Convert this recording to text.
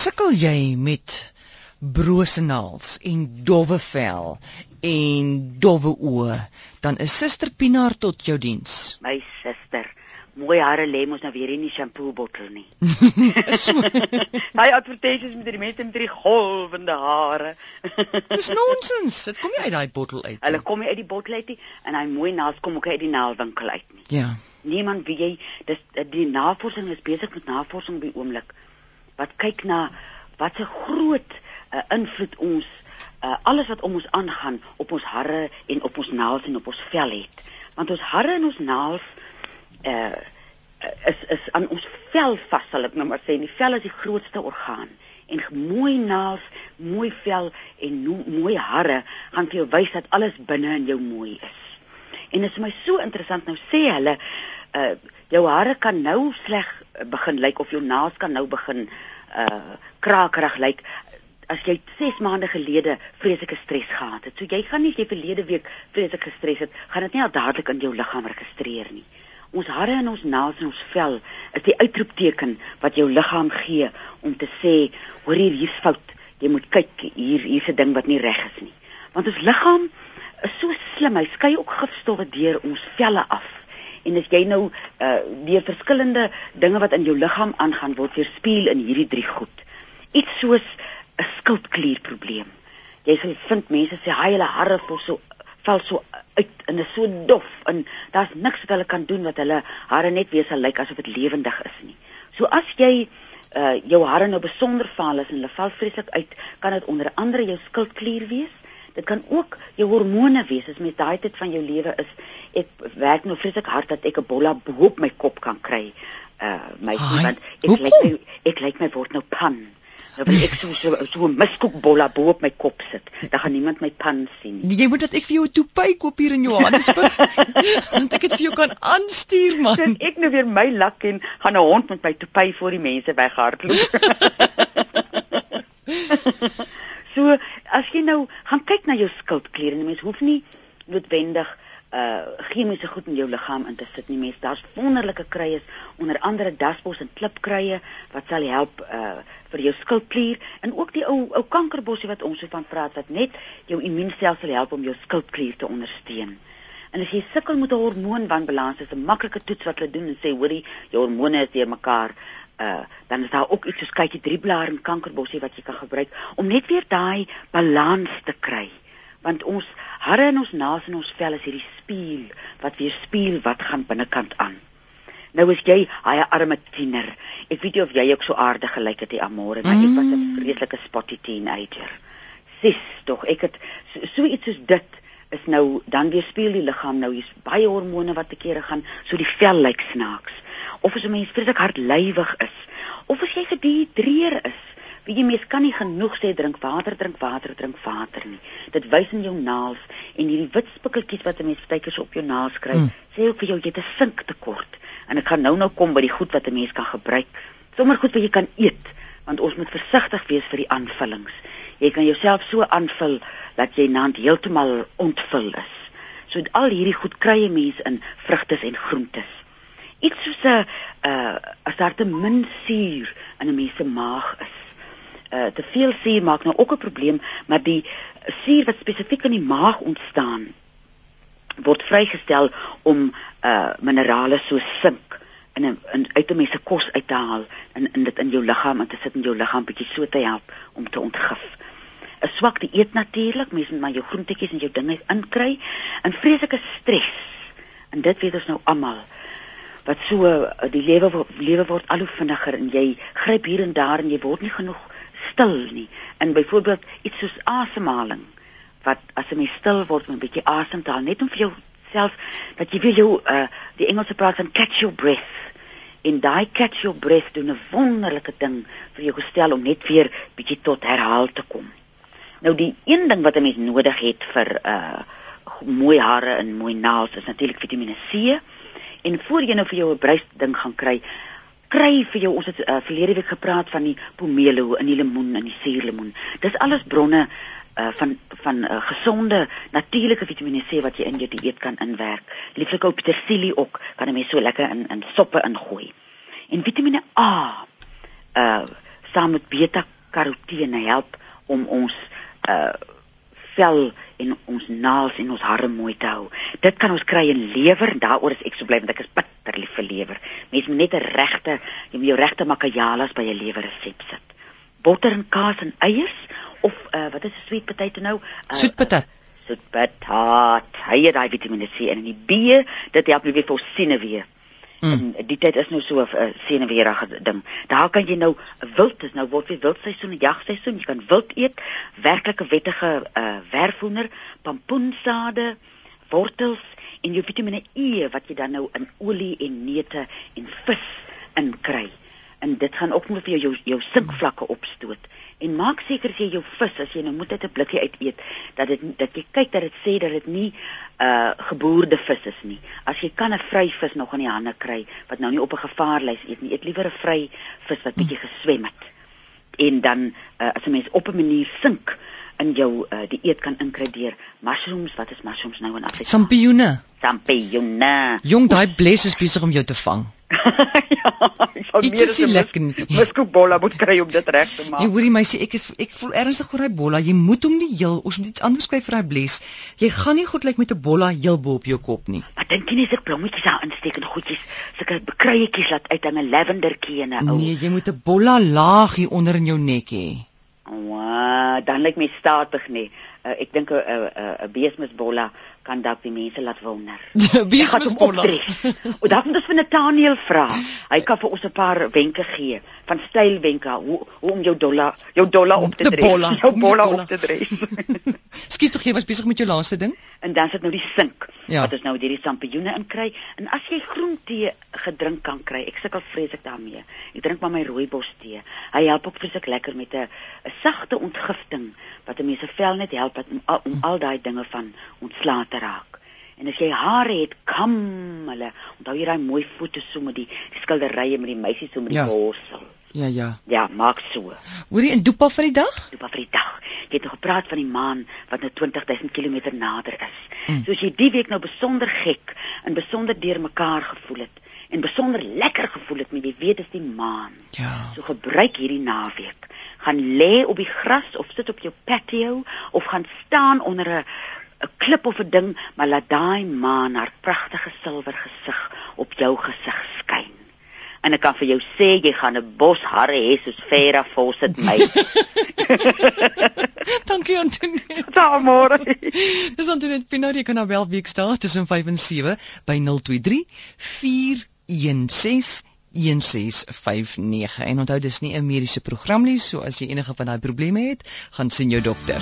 sukkel jy met brose naels en dowwe vel en dowwe oë, dan is Suster Pinaar tot jou diens. My suster, mooi hare lê mos nou weer in die shampoo bottel nie. Daai advertensies met die mense met die golwende hare. Dis nonsens. Dit kom nie uit daai bottel uit. Hulle kom nie uit die bottel uit nie en hy mooi naels kom ook uit die naaldwinkel uit nie. Ja. Niemand weet jy, dis die navorsing is besig met navorsing op die oomblik wat kyk na wat 'n groot uh, invloed ons uh, alles wat om ons aangaan op ons hare en op ons naels en op ons vel het. Want ons hare en ons naels uh is is aan ons vel vas sal ek nou maar sê. Die vel is die grootste orgaan en mooi naels, mooi vel en no, mooi hare gaan vir jou wys dat alles binne in jou mooi is. En dit is my so interessant nou sê hulle uh jou hare kan nou sleg begin lyk like, of jou naels kan nou begin uh krakerig lyk like, as jy 6 maande gelede vreeslike stres gehad het. So jy gaan nie jy verlede week vreeslik gestres het, gaan dit nie al dadelik in jou liggaam registreer nie. Ons hare en ons naels en ons vel is die uitroepteken wat jou liggaam gee om te sê, hoor hier hier's fout. Jy moet kyk hier hier's 'n ding wat nie reg is nie. Want ons liggaam is so slim, hy skei ook gifstowwe deur ons velle af. En as jy nou uh deur verskillende dinge wat in jou liggaam aangaan word weerspieël in hierdie drie goed. Iets soos 'n skildklierprobleem. Jy sal vind mense sê hy hulle hare vol so val so uit en is so dof en daar's niks wat hulle kan doen wat hulle hare net weer sal lyk asof dit lewendig is nie. So as jy uh jou hare nou besonder vaal is en hulle val vreeslik uit, kan dit onder andere jou skildklier wees. Dit kan ook jou hormone wees as met daai tyd van jou lewe is. Ek werk nou vreeslik hard dat ek 'n bolla bo op my kop kan kry. Uh my sien want ek lyk ek lyk my word nou pan. Nou wil ek so so so 'n miskoekbolla bo op my kop sit. Dan gaan niemand my pan sien nie. Nee, jy moet dat ek vir jou 'n toepy koop hier in Johannesburg. Want ek het vir jou kan aanstuur man. Dan ek nou weer my lak en gaan 'n hond met my toepy voor die mense weghardloop. so as jy nou gaan na jou skildkliere, mense hoef nie noodwendig uh chemiese goed in jou liggaam in te sit nie. Mens daar's wonderlike kruie onder andere dasbos en klipkruie wat sal help uh vir jou skildklier. En ook die ou ou kankerbossie wat ons so van praat wat net jou immuunstelsel help om jou skildklier te ondersteun. En as jy sukkel met 'n hormoonwanbalans, is 'n maklike toets wat hulle doen en sê hoorie, jou hormone is deurmekaar, uh dan is daar ook iets soos kykie drie blaar en kankerbossie wat jy kan gebruik om net weer daai balans te kry want ons hare en ons naels en ons vel is hierdie spieël wat weer spieël wat gaan binnekant aan. Nou is jy 'n arme tiener. Ek weet nie of jy ook so aardig gelyk het die amore, maar mm. ek was 'n mm. vreeslike spotty teenager. Sis, tog ek het so, so iets soos dit is nou dan weer speel die liggaam nou hier's baie hormone wat te kere gaan so die vel lyk snaaks. Of as 'n mens vreeslik hardlywig is, of as jy gedehidreer is, Wie jy mens kan nie genoeg sê drink water, drink water, drink water nie. Dit wys in jou naels en hierdie wit spikkeltjies wat 'n mens tydjies op jou naels kry, mm. sê ook vir jou jy het 'n sinktekort. En ek gaan nou nou kom by die goed wat 'n mens kan gebruik. Sommige goed wat jy kan eet, want ons moet versigtig wees vir die aanvullings. Jy kan jouself so aanvul dat jy naand heeltemal ontvul is. So al hierdie goed kry jy mense in vrugte en groentes. Iets soos 'n uh as daar te min suur in 'n mens se maag is uh, te veel suur maak nou ook 'n probleem, maar die suur wat spesifiek in die maag ontstaan word vrygestel om uh minerale soos sink in 'n in uit 'n mens se kos uit te haal en in dit in jou liggaam en te sit in jou liggaam bietjie so te help om te ontgif. 'n Swak die eet natuurlik, mense moet maar jou groentetjies en jou dinge inkry en vreeslike stres. En dit weet ons nou almal wat so die lewe lewe word al hoe vinniger en jy gryp hier en daar en jy word nie genoeg stil nie. En byvoorbeeld iets soos asemhaling wat as mens stil word met 'n bietjie asem te haal net om vir jouself dat jy wil jou uh die Engelse praat van catch your breath. En daai catch your breath doen 'n wonderlike ding vir jou gestel om net weer bietjie tot herhaal te kom. Nou die een ding wat 'n mens nodig het vir uh mooi hare en mooi naels is natuurlik Vitamiene C. En voor jy nou vir jou 'n bruis ding gaan kry, kry vir jou ons het uh, verlede week gepraat van die pomelo in die lemoen en die suurlemoen. Dis alles bronne uh, van van uh, gesonde natuurlike Vitamiene C wat jy in jou dieet kan inwerk. Lieflik ook petersilie ook kan jy so lekker in in soppe ingooi. En Vitamiene A uh saam met beta-karotene help om ons uh vel en ons naels en ons hare mooi te hou. Dit kan ons kry in lewer, daaroor is ek so bly want ek is bitter lief vir lewer. Mens moet net 'n regte, jy moet jou regte makajalas by 'n lewer resep sit. Botter en kaas en eiers of uh wat is 'n sweet potato nou? Uh, Soet patat. Uh, soet patat. Hy het daai Vitamiene C in en die B, dit help net weer vir senuwee. Mm. En die tyd is nou so 'n uh, senuweerige ding. Daar kan jy nou wild is nou word weer wildseisoen, jagseisoen, jy kan wild eet, werklike wettige uh werfhoender, pampoensade, wortels en jou Vitamiene E wat jy dan nou in olie en neute en vis inkry. En dit gaan ook net vir jou jou, jou sinkvlakke opstoot. En maak seker as jy jou vis as jy nou moet uit 'n blikkie uit eet dat dit dat jy kyk dat dit sê dat dit nie uh geboorde vis is nie. As jy kan 'n vry vis nog in die hande kry wat nou nie op 'n gevaarlys eet nie, eet liewer 'n vry vis wat bietjie geswem het. En dan uh, as 'n mens op 'n manier sink in jou uh, die eet kan inkry deur mushrooms, wat is mushrooms nou in Afrikaans? Sampioene. Sampioene. Jong, daai bles is besig om jou te vang. ja, ek sal Iets is nie lekker nie. Muskobolla moet kry om dit reg te maak. Jy hoorie meisie, ek is ek voel ernstig oor daai bolla. Jy moet hom nie heel, ons moet iets anders kry vir daai bles. Jy gaan nie goed lyk met 'n bolla heel bo op jou kop nie. Maar dink jy nie as ek blommetjies daar insteek en goedjies, sulke bekruietjies laat uit en 'n lavendertjie en 'n ou. Nee, jy moet 'n bolla laag hier onder in jou nek hê. Wow, dan lyk my statig nie. Uh, ek dink 'n 'n 'n beesmisbolla kan dalk die mense laat wonder. Beesmisbolla. O, dan moet ons vir Nathaniel vra. Hy kan vir ons 'n paar wenke gee van stylwenke hoe hoe om jou dollar jou dollar op te dres. bolla, Jou bolla bolla. op te dres. Skus tog jy was besig met jou laaste ding? en dan sit nou die sink Ja. wat ons nou hierdie sampioene in kry. En as jy groentee gedrink kan kry, ek sukkel vreeslik daarmee. Ek drink maar my rooibos tee. Hy help ook vreeslik lekker met 'n 'n sagte ontgifting wat 'n mens se vel net help wat om, al- om al daai dinge van ontslae te raak. En as jy hare het, kam hulle. Onthou jy daai mooi foto so met die, die skilderye met die meisie so met die Ja. borsel. Ja, ja. Ja, maak so. Hoorie, en doepa vir die dag? Af vir die dag. Jy het nog gepraat van die maan wat nou 20000 km nader is. Mm. Soos jy die week nou besonder gek en besonder deurmekaar gevoel het en besonder lekker gevoel het, maar jy weet dit is die maan. Ja. So gebruik hierdie naweek. Gaan lê op die gras of sit op jou patio of gaan staan onder 'n 'n klip of 'n ding, maar laat daai maan haar pragtige silwer gesig op jou gesig skyn. En ek kan vir jou sê jy gaan 'n bos hare hê soos Vera Fawcett my. Dankie Antoinette. Tot môre. Dis Antoinette Pinaar, jy kan nou wel weekdae tussen 5 en 7 by 023 416 1659 en onthou dis nie 'n mediese program nie so as jy enige van daai probleme het gaan sien jou dokter